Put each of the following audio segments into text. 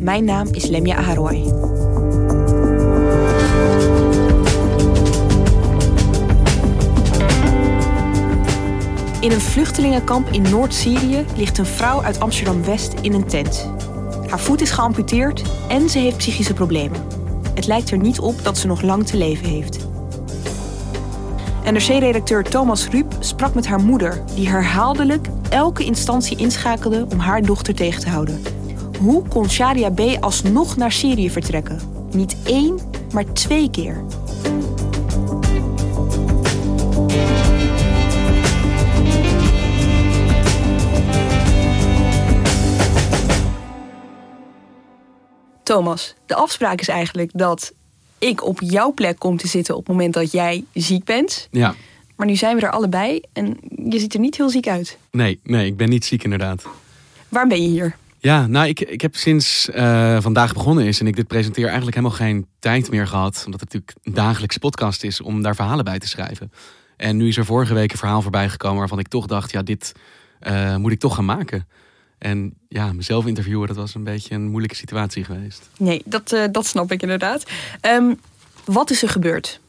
Mijn naam is Lemja Aharoy. In een vluchtelingenkamp in Noord-Syrië ligt een vrouw uit Amsterdam-West in een tent. Haar voet is geamputeerd en ze heeft psychische problemen. Het lijkt er niet op dat ze nog lang te leven heeft. NRC-redacteur Thomas Ruip sprak met haar moeder, die herhaaldelijk elke instantie inschakelde om haar dochter tegen te houden. Hoe kon Shadia B. alsnog naar Syrië vertrekken? Niet één, maar twee keer. Thomas, de afspraak is eigenlijk dat ik op jouw plek kom te zitten op het moment dat jij ziek bent. Ja. Maar nu zijn we er allebei en je ziet er niet heel ziek uit. Nee, nee, ik ben niet ziek inderdaad. Waarom ben je hier? Ja, nou, ik, ik heb sinds uh, vandaag begonnen is en ik dit presenteer eigenlijk helemaal geen tijd meer gehad. Omdat het natuurlijk een dagelijkse podcast is om daar verhalen bij te schrijven. En nu is er vorige week een verhaal voorbij gekomen waarvan ik toch dacht, ja, dit uh, moet ik toch gaan maken. En ja, mezelf interviewen, dat was een beetje een moeilijke situatie geweest. Nee, dat, uh, dat snap ik inderdaad. Um, wat is er gebeurd?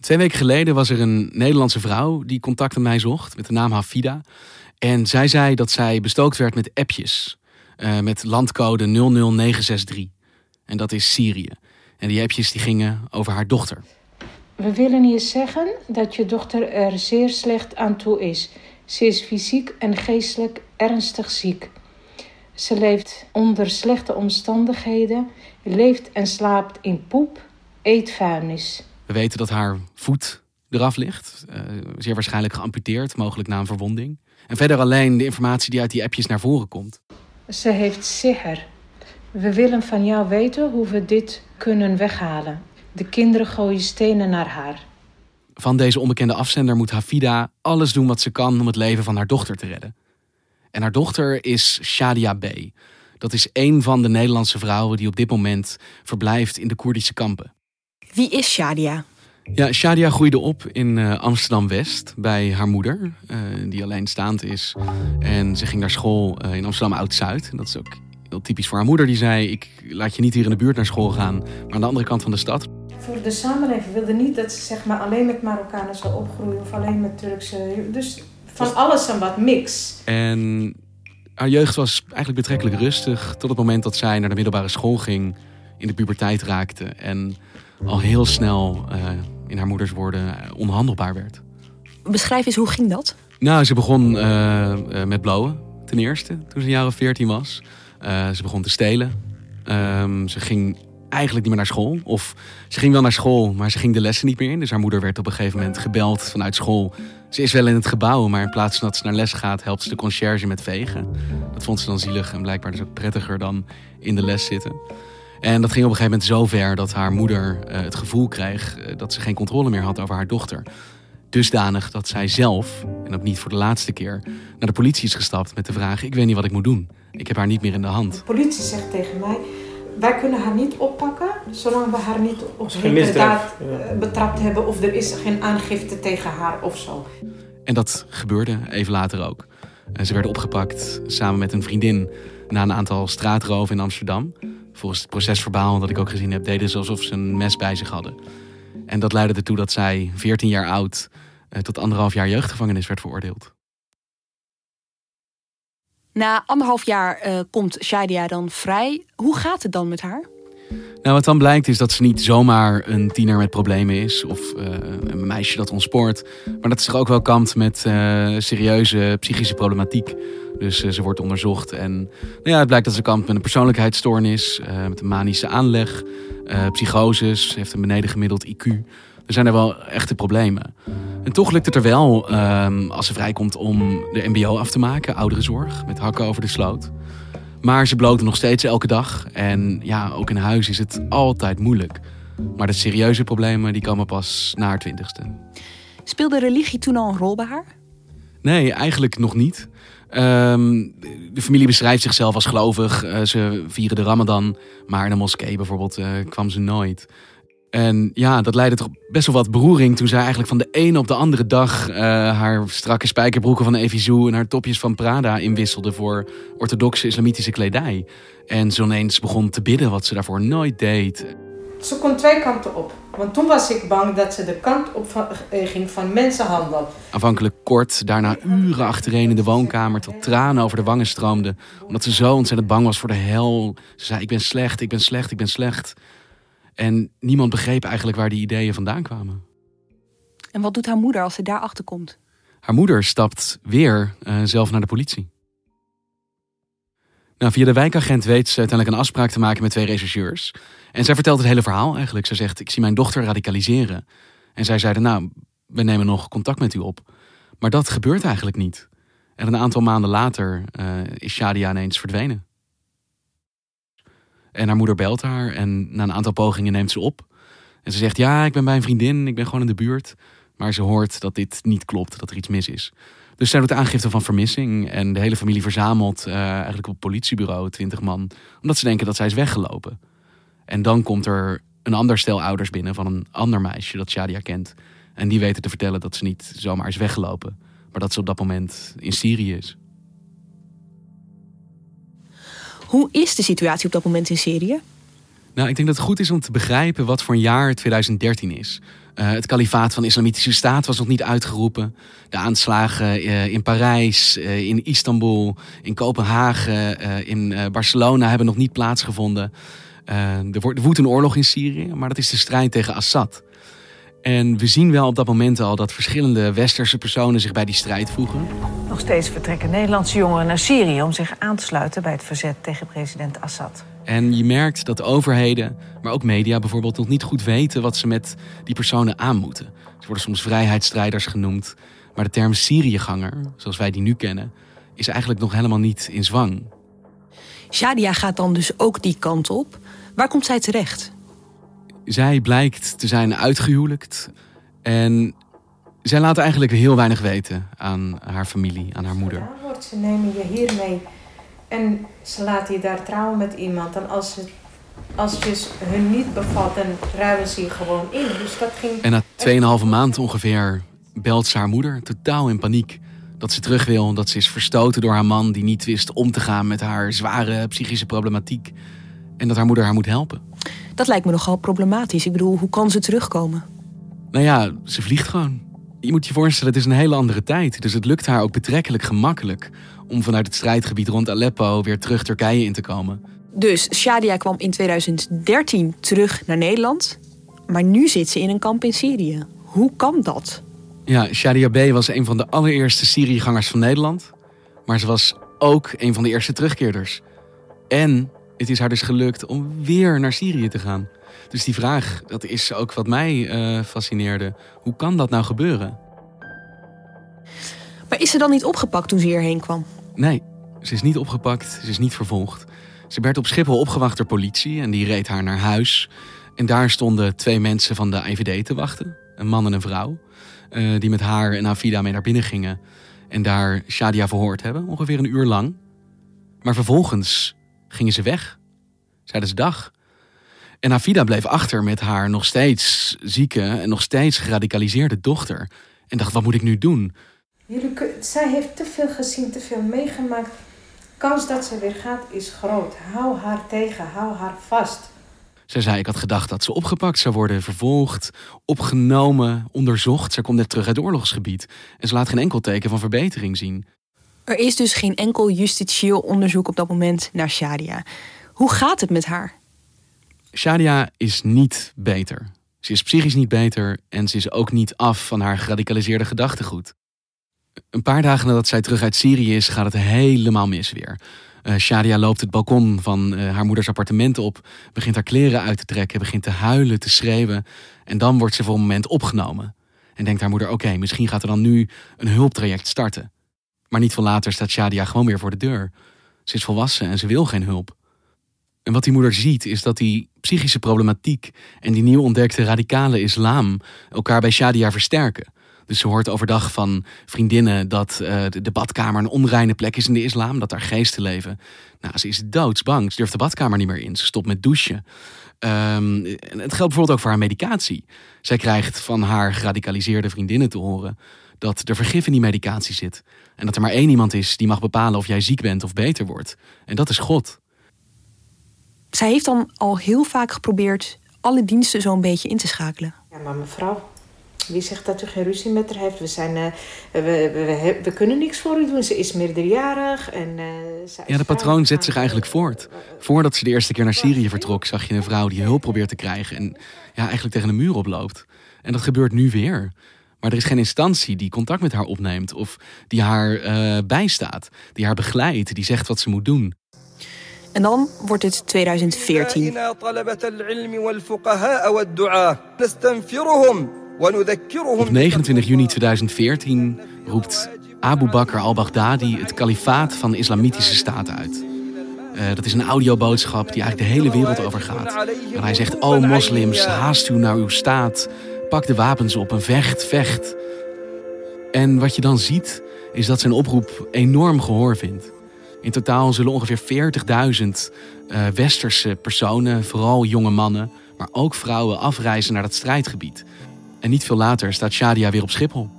Twee weken geleden was er een Nederlandse vrouw die contact met mij zocht met de naam Hafida. En zij zei dat zij bestookt werd met appjes. Uh, met landcode 00963. En dat is Syrië. En die appjes die gingen over haar dochter. We willen je zeggen dat je dochter er zeer slecht aan toe is. Ze is fysiek en geestelijk ernstig ziek. Ze leeft onder slechte omstandigheden, leeft en slaapt in poep, eet vuilnis. We weten dat haar voet eraf ligt, uh, zeer waarschijnlijk geamputeerd, mogelijk na een verwonding. En verder alleen de informatie die uit die appjes naar voren komt. Ze heeft siher. We willen van jou weten hoe we dit kunnen weghalen. De kinderen gooien stenen naar haar. Van deze onbekende afzender moet Hafida alles doen wat ze kan om het leven van haar dochter te redden. En haar dochter is Shadia B. Dat is een van de Nederlandse vrouwen die op dit moment verblijft in de Koerdische kampen. Wie is Shadia? Ja, Shadia groeide op in uh, Amsterdam-West bij haar moeder, uh, die alleenstaand is. En ze ging naar school uh, in Amsterdam Oud-Zuid. Dat is ook heel typisch voor haar moeder, die zei: Ik laat je niet hier in de buurt naar school gaan, maar aan de andere kant van de stad. Voor de samenleving wilde niet dat ze zeg maar, alleen met Marokkanen zou opgroeien of alleen met Turkse. Dus van alles en wat mix. En haar jeugd was eigenlijk betrekkelijk rustig. Tot het moment dat zij naar de middelbare school ging, in de puberteit raakte. En al heel snel, uh, in haar moeders woorden, onhandelbaar werd. Beschrijf eens, hoe ging dat? Nou, ze begon uh, uh, met blowen, ten eerste, toen ze een jaar of veertien was. ze begon te stelen. Um, ze ging eigenlijk niet meer naar school. Of ze ging wel naar school, maar ze ging de lessen niet meer in. Dus haar moeder werd op een gegeven moment gebeld vanuit school. Ze is wel in het gebouw, maar in plaats van dat ze naar les gaat, helpt ze de conciërge met vegen. Dat vond ze dan zielig en blijkbaar dus ook prettiger dan in de les zitten. En dat ging op een gegeven moment zo ver dat haar moeder uh, het gevoel kreeg uh, dat ze geen controle meer had over haar dochter. Dusdanig dat zij zelf, en ook niet voor de laatste keer, naar de politie is gestapt met de vraag: Ik weet niet wat ik moet doen. Ik heb haar niet meer in de hand. De politie zegt tegen mij: wij kunnen haar niet oppakken zolang we haar niet op heterdaad ja. betrapt hebben of er is geen aangifte tegen haar of zo. En dat gebeurde even later ook. Ze werden opgepakt samen met een vriendin na een aantal straatroven in Amsterdam. Volgens het procesverbaal dat ik ook gezien heb, deden ze alsof ze een mes bij zich hadden. En dat leidde ertoe dat zij, 14 jaar oud, tot anderhalf jaar jeugdgevangenis werd veroordeeld. Na anderhalf jaar uh, komt Shadia dan vrij. Hoe gaat het dan met haar? Nou, wat dan blijkt is dat ze niet zomaar een tiener met problemen is of uh, een meisje dat ontspoort, maar dat ze zich ook wel kampt met uh, serieuze psychische problematiek. Dus uh, ze wordt onderzocht en nou ja, het blijkt dat ze kampt met een persoonlijkheidsstoornis, met een manische aanleg, psychoses, heeft een beneden gemiddeld IQ. Er zijn er wel echte problemen. En toch lukt het er wel, um, als ze vrijkomt, om de MBO af te maken, ouderenzorg, met hakken over de sloot. Maar ze bloten nog steeds elke dag. En ja, ook in huis is het altijd moeilijk. Maar de serieuze problemen die komen pas na haar twintigste. Speelde religie toen al een rol bij haar? Nee, eigenlijk nog niet. Um, de familie beschrijft zichzelf als gelovig. Uh, ze vieren de Ramadan. Maar de moskee bijvoorbeeld uh, kwam ze nooit. En ja, dat leidde toch best wel wat beroering toen zij eigenlijk van de ene op de andere dag uh, haar strakke spijkerbroeken van Evisu en haar topjes van Prada inwisselde voor orthodoxe islamitische kledij. En zo ineens begon te bidden wat ze daarvoor nooit deed. Ze kon twee kanten op. Want toen was ik bang dat ze de kant op van, eh, ging van mensenhandel. Aanvankelijk kort, daarna uren achtereen in de woonkamer tot tranen over de wangen stroomden. Omdat ze zo ontzettend bang was voor de hel. Ze zei: Ik ben slecht, ik ben slecht, ik ben slecht. En niemand begreep eigenlijk waar die ideeën vandaan kwamen. En wat doet haar moeder als ze daarachter komt? Haar moeder stapt weer uh, zelf naar de politie. Nou, via de wijkagent weet ze uiteindelijk een afspraak te maken met twee rechercheurs. En zij vertelt het hele verhaal eigenlijk. Ze zegt, ik zie mijn dochter radicaliseren. En zij zeiden, nou, we nemen nog contact met u op. Maar dat gebeurt eigenlijk niet. En een aantal maanden later uh, is Shadia ineens verdwenen. En haar moeder belt haar en na een aantal pogingen neemt ze op. En ze zegt, ja, ik ben bij een vriendin, ik ben gewoon in de buurt. Maar ze hoort dat dit niet klopt, dat er iets mis is. Dus zij doet aangifte van vermissing en de hele familie verzamelt uh, eigenlijk op het politiebureau, twintig man. Omdat ze denken dat zij is weggelopen. En dan komt er een ander stel ouders binnen van een ander meisje dat Shadia kent. En die weten te vertellen dat ze niet zomaar is weggelopen. Maar dat ze op dat moment in Syrië is. Hoe is de situatie op dat moment in Syrië? Nou, ik denk dat het goed is om te begrijpen wat voor een jaar 2013 is. Uh, het kalifaat van de Islamitische Staat was nog niet uitgeroepen. De aanslagen uh, in Parijs, uh, in Istanbul, in Kopenhagen, in Barcelona hebben nog niet plaatsgevonden. er, wordt, woedt een oorlog in Syrië, maar dat is de strijd tegen Assad. En we zien wel op dat moment al dat verschillende westerse personen zich bij die strijd voegen. Nog steeds vertrekken Nederlandse jongeren naar Syrië om zich aan te sluiten bij het verzet tegen president Assad. En je merkt dat overheden, maar ook media bijvoorbeeld, nog niet goed weten wat ze met die personen aan moeten. Ze worden soms vrijheidsstrijders genoemd, maar de term Syriëganger, zoals wij die nu kennen, is eigenlijk nog helemaal niet in zwang. Shadia gaat dan dus ook die kant op. Waar komt zij terecht? zij blijkt te zijn uitgehuwelijkt. En zij laat eigenlijk heel weinig weten aan haar familie, aan haar moeder. wordt, ze nemen je hier mee en ze laten je daar trouwen met iemand. En als, het, als je hun niet bevalt, dan ruilen ze je gewoon in. Dus dat ging... En na 2,5 maand ongeveer belt ze haar moeder, totaal in paniek. Dat ze terug wil, dat ze is verstoten door haar man die niet wist om te gaan met haar zware psychische problematiek. En dat haar moeder haar moet helpen. Dat lijkt me nogal problematisch. Ik bedoel, hoe kan ze terugkomen? Nou ja, ze vliegt gewoon. Je moet je voorstellen, het is een hele andere tijd. Dus het lukt haar ook betrekkelijk gemakkelijk om vanuit het strijdgebied rond Aleppo weer terug Turkije in te komen. Dus Shadia kwam in 2013 terug naar Nederland. Maar nu zit ze in een kamp in Syrië. Hoe kan dat? Ja, Shadia B. was een van de allereerste Syriëgangers van Nederland. Maar ze was ook een van de eerste terugkeerders. En het is haar dus gelukt om weer naar Syrië te gaan. Dus die vraag, dat is ook wat mij uh, fascineerde. Hoe kan dat nou gebeuren? Maar is ze dan niet opgepakt toen ze hierheen kwam? Nee, ze is niet opgepakt, ze is niet vervolgd. Ze werd op Schiphol opgewacht door politie en die reed haar naar huis. En daar stonden twee mensen van de IVD te wachten. Een man en een vrouw. Uh, die met haar en Afida mee naar binnen gingen. En daar Shadia verhoord hebben, ongeveer een uur lang. Maar vervolgens gingen ze weg. Zeiden ze dag. En Afida bleef achter met haar nog steeds zieke en nog steeds geradicaliseerde dochter. En dacht, wat moet ik nu doen? Jullie, zij heeft te veel gezien, te veel meegemaakt. Kans dat ze weer gaat is groot. Hou haar tegen, hou haar vast. Zij zei, ik had gedacht dat ze opgepakt zou worden, vervolgd, opgenomen, onderzocht. Zij komt net terug uit het oorlogsgebied. En ze laat geen enkel teken van verbetering zien. Er is dus geen enkel justitieel onderzoek op dat moment naar Shadia. Hoe gaat het met haar? Shadia is niet beter. Ze is psychisch niet beter en ze is ook niet af van haar geradicaliseerde gedachtegoed. Een paar dagen nadat zij terug uit Syrië is, gaat het helemaal mis weer. Uh, Shadia loopt het balkon van uh, haar moeders appartement op, begint haar kleren uit te trekken, begint te huilen, te schreeuwen. En dan wordt ze voor een moment opgenomen. En denkt haar moeder: oké, misschien gaat er dan nu een hulptraject starten. Maar niet veel later staat Shadia gewoon weer voor de deur. Ze is volwassen en ze wil geen hulp. En wat die moeder ziet is dat die psychische problematiek en die nieuw ontdekte radicale islam elkaar bij Shadia versterken. Dus ze hoort overdag van vriendinnen dat uh, de badkamer een onreine plek is in de islam, dat daar geesten leven. Nou, ze is doodsbang. Ze durft de badkamer niet meer in. Ze stopt met douchen. Um, het geldt bijvoorbeeld ook voor haar medicatie. Zij krijgt van haar geradicaliseerde vriendinnen te horen dat er vergif in die medicatie zit. En dat er maar één iemand is die mag bepalen of jij ziek bent of beter wordt. En dat is God. Zij heeft dan al heel vaak geprobeerd alle diensten zo'n beetje in te schakelen. Ja, maar mevrouw, wie zegt dat u geen ruzie met haar heeft? We, zijn, uh, we, we, we, kunnen niks voor u doen. Ze is meerderjarig. En, uh, ja, de patroon zet zich eigenlijk voort. Voordat ze de eerste keer naar Syrië vertrok, zag je een vrouw die hulp probeert te krijgen. En ja, eigenlijk tegen een muur oploopt. En dat gebeurt nu weer. Maar er is geen instantie die contact met haar opneemt of die haar uh, bijstaat, die haar begeleidt, die zegt wat ze moet doen. En dan wordt het 2014. Op 29 juni 2014 roept Abu Bakr al-Baghdadi het kalifaat van de Islamitische Staat uit. Uh, dat is een audioboodschap die eigenlijk de hele wereld over gaat. En hij zegt: O moslims, haast u naar uw staat. Pak de wapens op en vecht, vecht. En wat je dan ziet, is dat zijn oproep enorm gehoor vindt. In totaal zullen ongeveer 40.000 uh, westerse personen, vooral jonge mannen, maar ook vrouwen, afreizen naar dat strijdgebied. En niet veel later staat Shadia weer op Schiphol.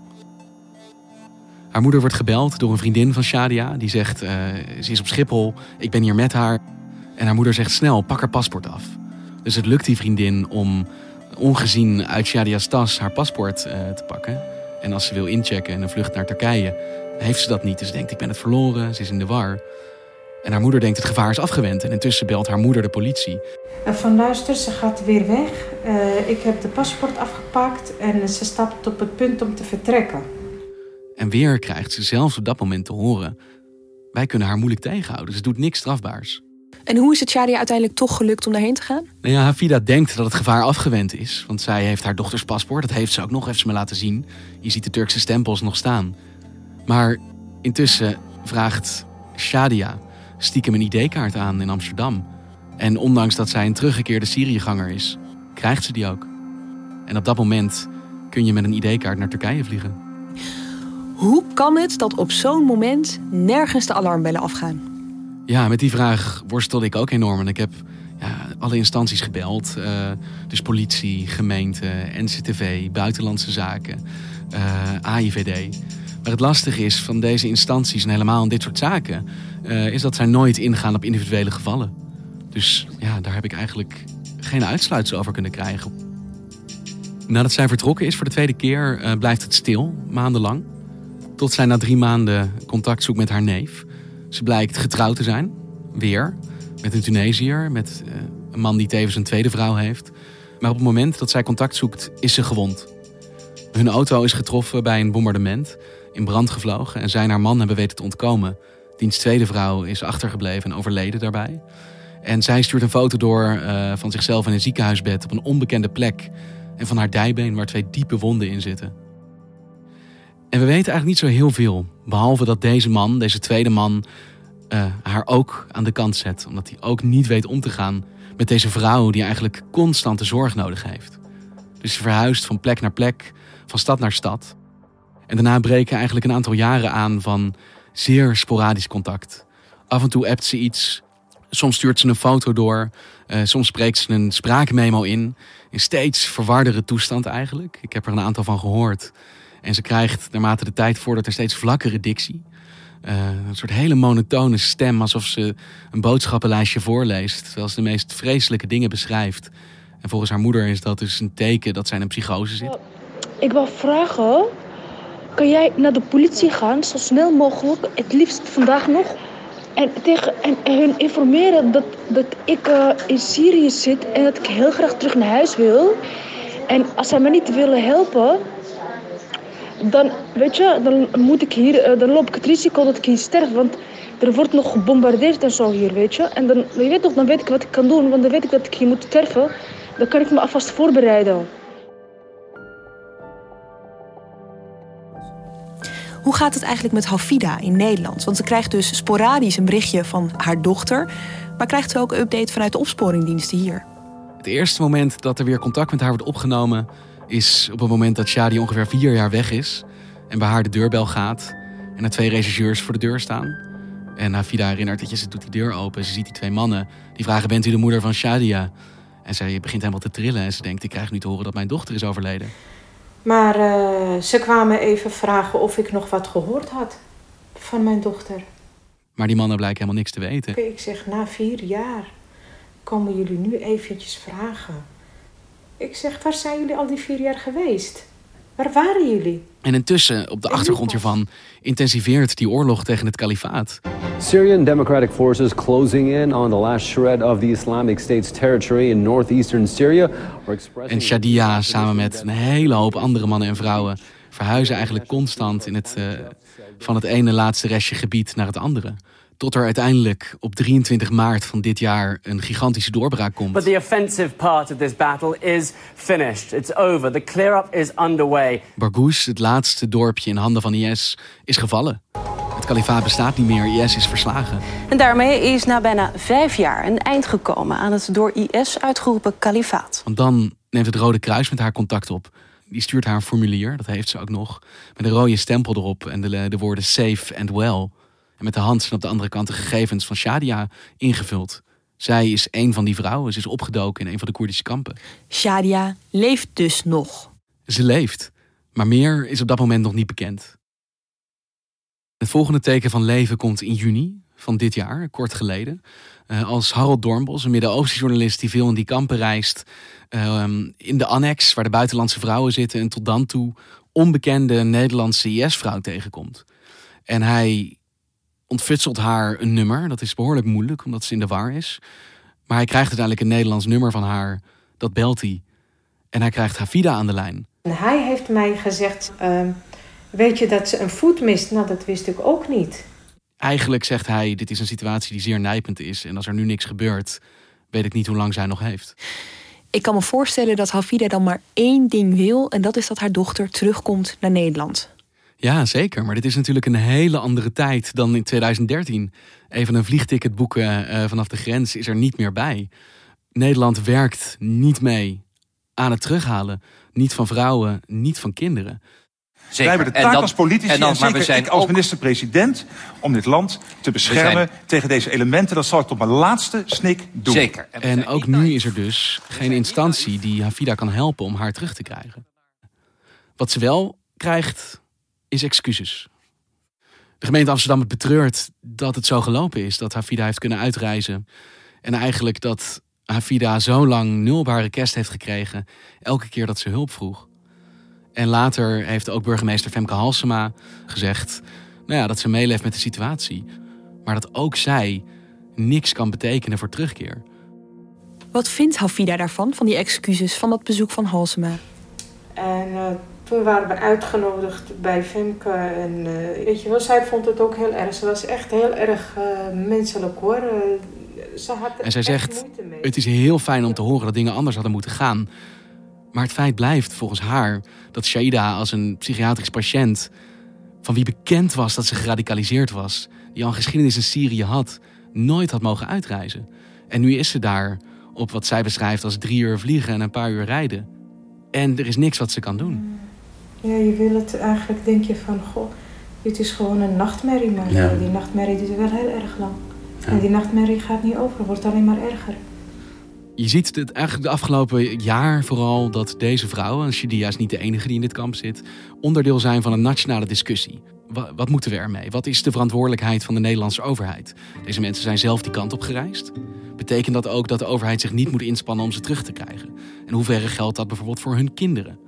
Haar moeder wordt gebeld door een vriendin van Shadia. Die zegt, uh, ze is op Schiphol, ik ben hier met haar. En haar moeder zegt snel, pak haar paspoort af. Dus het lukt die vriendin om ongezien uit Shadia's tas haar paspoort uh, te pakken. En als ze wil inchecken en een vlucht naar Turkije, heeft ze dat niet. Dus ze denkt, ik ben het verloren, ze is in de war. En haar moeder denkt, het gevaar is afgewend. En intussen belt haar moeder de politie. Van luister, ze gaat weer weg. Uh, ik heb de paspoort afgepakt en ze stapt op het punt om te vertrekken. En weer krijgt ze zelfs op dat moment te horen... wij kunnen haar moeilijk tegenhouden. Ze doet niks strafbaars. En hoe is het Shadia uiteindelijk toch gelukt om daarheen te gaan? Nou ja, Hafida denkt dat het gevaar afgewend is. Want zij heeft haar dochters paspoort. Dat heeft ze ook nog, heeft ze me laten zien. Je ziet de Turkse stempels nog staan. Maar intussen vraagt Shadia stiekem een ID-kaart aan in Amsterdam. En ondanks dat zij een teruggekeerde Syriëganger is, krijgt ze die ook. En op dat moment kun je met een ID-kaart naar Turkije vliegen. Hoe kan het dat op zo'n moment nergens de alarmbellen afgaan? Ja, met die vraag worstel ik ook enorm. En ik heb ja, alle instanties gebeld. Uh, dus politie, gemeente, NCTV, buitenlandse zaken, uh, eh, AIVD. Maar het lastige is van deze instanties en helemaal in dit soort zaken... Uh, is dat zij nooit ingaan op individuele gevallen. Dus ja, daar heb ik eigenlijk geen uitsluitsel over kunnen krijgen. Nadat zij vertrokken is voor de tweede keer, uh, blijft het stil, maandenlang. Tot zij na drie maanden contact zoekt met haar neef. Ze blijkt getrouwd te zijn, weer, met een Tunesiër, met uh, een man die tevens een tweede vrouw heeft. Maar op het moment dat zij contact zoekt, is ze gewond. Hun auto is getroffen bij een bombardement, in brand gevlogen en zij en haar man hebben weten te ontkomen. Diens tweede vrouw is achtergebleven en overleden daarbij. En zij stuurt een foto door uh, van zichzelf in een ziekenhuisbed op een onbekende plek. En van haar dijbeen waar twee diepe wonden in zitten. En we weten eigenlijk niet zo heel veel. Behalve dat deze man, deze tweede man, uh, haar ook aan de kant zet. Omdat hij ook niet weet om te gaan met deze vrouw die eigenlijk constante zorg nodig heeft. Dus ze verhuist van plek naar plek, van stad naar stad. En daarna breken eigenlijk een aantal jaren aan van zeer sporadisch contact. Af en toe appt ze iets, soms stuurt ze een foto door, uh, soms spreekt ze een spraakmemo in. In steeds verwardere toestand eigenlijk. Ik heb er een aantal van gehoord. En ze krijgt naarmate de tijd vordert een steeds vlakkere dictie. Uh, een soort hele monotone stem, alsof ze een boodschappenlijstje voorleest. Terwijl ze de meest vreselijke dingen beschrijft. En volgens haar moeder is dat dus een teken dat zij in een psychose zit. Ik wil vragen kan jij naar de politie gaan, zo snel mogelijk, het liefst vandaag nog. En, tegen, en hun informeren dat, dat ik uh, in Syrië zit en dat ik heel graag terug naar huis wil. En als zij me niet willen helpen, dan, weet je, dan, moet ik hier, uh, dan loop ik het risico dat ik hier sterf. Want er wordt nog gebombardeerd en zo hier, weet je. En dan, je weet toch, dan weet ik wat ik kan doen, want dan weet ik dat ik hier moet sterven. Dan kan ik me alvast voorbereiden. Hoe gaat het eigenlijk met Hafida in Nederland? Want ze krijgt dus sporadisch een berichtje van haar dochter. Maar krijgt ze ook een update vanuit de opsporingdiensten hier? Het eerste moment dat er weer contact met haar wordt opgenomen... is op het moment dat Shadi ongeveer vier jaar weg is... en bij haar de deurbel gaat... en er twee rechercheurs voor de deur staan. En Hafida herinnert dat je, ze doet die deur open. Ze ziet die twee mannen. Die vragen, bent u de moeder van Shadia? En zij begint helemaal te trillen en ze denkt... ik krijg nu te horen dat mijn dochter is overleden. Maar uh, ze kwamen even vragen of ik nog wat gehoord had van mijn dochter. Maar die mannen blijken helemaal niks te weten. Ik zeg, na vier jaar komen jullie nu eventjes vragen. Ik zeg, waar zijn jullie al die vier jaar geweest? Waar waren jullie? En intussen, op de achtergrond hiervan, intensiveert die oorlog tegen het kalifaat. Syrian Democratic Forces closing in on the last shred of the Islamic State's territory in northeastern Syria. En Shadia samen met een hele hoop andere mannen en vrouwen verhuizen eigenlijk constant in het, uh, van het ene laatste restje gebied naar het andere. Tot er uiteindelijk op 23 maart van dit jaar een gigantische doorbraak komt. But the offensive part of this battle is finished. It's over. The clear-up is underway. Barghoush, het laatste dorpje in handen van IS, is gevallen. Het kalifaat bestaat niet meer, IS is verslagen. En daarmee is na bijna vijf jaar een eind gekomen aan het door IS uitgeroepen kalifaat. Want dan neemt het Rode Kruis met haar contact op. Die stuurt haar een formulier, dat heeft ze ook nog, met een rode stempel erop en de, de woorden safe and well. En met de hand zijn op de andere kant de gegevens van Shadia ingevuld. Zij is een van die vrouwen. Ze is opgedoken in een van de Koerdische kampen. Shadia leeft dus nog. Ze leeft, maar meer is op dat moment nog niet bekend. Het volgende teken van leven komt in juni van dit jaar, kort geleden. Uh, als Harold Dornbos, een Midden-Oosten journalist die veel in die kampen reist, uh, in de annex waar de buitenlandse vrouwen zitten en tot dan toe onbekende Nederlandse IS-vrouw tegenkomt. En hij ontfutselt haar een nummer. Dat is behoorlijk moeilijk, omdat ze in de war is. Maar hij krijgt uiteindelijk een Nederlands nummer van haar. Dat belt hij. En hij krijgt Hafida aan de lijn. En hij heeft mij gezegd: uh, Weet je dat ze een voet mist? Nou, dat wist ik ook niet. Eigenlijk zegt hij: Dit is een situatie die zeer nijpend is. En als er nu niks gebeurt, weet ik niet hoe lang zij nog heeft. Ik kan me voorstellen dat Hafida dan maar één ding wil. En dat is dat haar dochter terugkomt naar Nederland. Ja, zeker. Maar dit is natuurlijk een hele andere tijd dan in 2013. Even een vliegticket boeken uh, vanaf de grens is er niet meer bij. Nederland werkt niet mee aan het terughalen. Niet van vrouwen, niet van kinderen. Zeker. Wij hebben de taak dan, als politici en, dan, en zeker maar we zijn ik als minister-president... om dit land te beschermen zijn... tegen deze elementen. Dat zal ik tot mijn laatste snik doen. Zeker. En, en ook nu is er dus geen instantie die Hafida kan helpen om haar terug te krijgen. Wat ze wel krijgt, is excuses. De gemeente Amsterdam betreurt dat het zo gelopen is. Dat Hafida heeft kunnen uitreizen. En eigenlijk dat Hafida zo lang nul op haar request heeft gekregen. Elke keer dat ze hulp vroeg. En later heeft ook burgemeester Femke Halsema gezegd... Nou ja, dat ze meeleeft met de situatie. Maar dat ook zij niks kan betekenen voor terugkeer. Wat vindt Hafida daarvan, van die excuses, van dat bezoek van Halsema? En uh, toen waren we uitgenodigd bij Femke. En uh, weet je wel, zij vond het ook heel erg. Ze was echt heel erg uh, menselijk hoor. ze had en zij zegt, het is heel fijn om te horen dat dingen anders hadden moeten gaan. Maar het feit blijft volgens haar dat Shaida als een psychiatrisch patiënt... van wie bekend was dat ze geradicaliseerd was... die al een geschiedenis in Syrië had, nooit had mogen uitreizen. En nu is ze daar op wat zij beschrijft als drie uur vliegen en een paar uur rijden. En er is niks wat ze kan doen. Ja, je wil het eigenlijk, denk je van, goh, dit is gewoon een nachtmerrie. Maar ja. die nachtmerrie duurt wel heel erg lang. Ja. En die nachtmerrie gaat niet over, wordt alleen maar erger. Je ziet het eigenlijk de afgelopen jaar vooral dat deze vrouwen, en Shadia is niet de enige die in dit kamp zit, onderdeel zijn van een nationale discussie. Wat, wat moeten we ermee? Wat is de verantwoordelijkheid van de Nederlandse overheid? Deze mensen zijn zelf die kant op gereisd. Betekent dat ook dat de overheid zich niet moet inspannen om ze terug te krijgen? En hoeverre geldt dat bijvoorbeeld voor hun kinderen?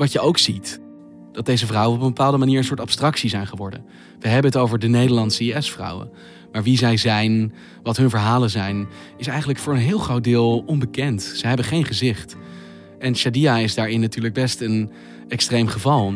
Wat je ook ziet, dat deze vrouwen op een bepaalde manier een soort abstractie zijn geworden. We hebben het over de Nederlandse IS-vrouwen. Maar wie zij zijn, wat hun verhalen zijn, is eigenlijk voor een heel groot deel onbekend. Ze hebben geen gezicht. En Shadia is daarin natuurlijk best een extreem geval.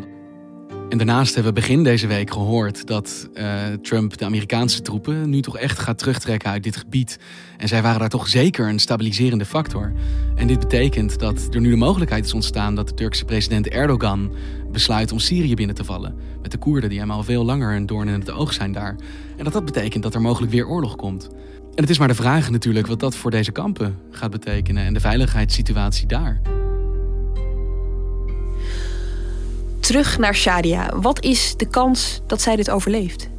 En daarnaast hebben we begin deze week gehoord dat uh, Trump de Amerikaanse troepen nu toch echt gaat terugtrekken uit dit gebied. En zij waren daar toch zeker een stabiliserende factor. En dit betekent dat er nu de mogelijkheid is ontstaan dat de Turkse president Erdogan besluit om Syrië binnen te vallen. Met de Koerden die hem al veel langer een doorn in het oog zijn daar. En dat dat betekent dat er mogelijk weer oorlog komt. En het is maar de vraag natuurlijk wat dat voor deze kampen gaat betekenen en de veiligheidssituatie daar. Terug naar Shadia. Wat is de kans dat zij dit overleeft?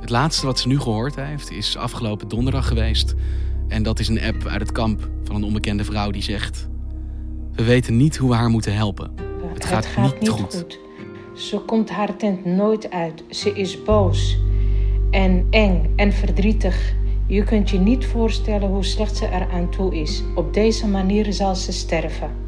Het laatste wat ze nu gehoord heeft is afgelopen donderdag geweest. En dat is een app uit het kamp van een onbekende vrouw die zegt: We weten niet hoe we haar moeten helpen. Het gaat, het gaat niet, goed. goed. Ze komt haar tent nooit uit. Ze is boos en eng en verdrietig. Je kunt je niet voorstellen hoe slecht ze eraan toe is. Op deze manier zal ze sterven.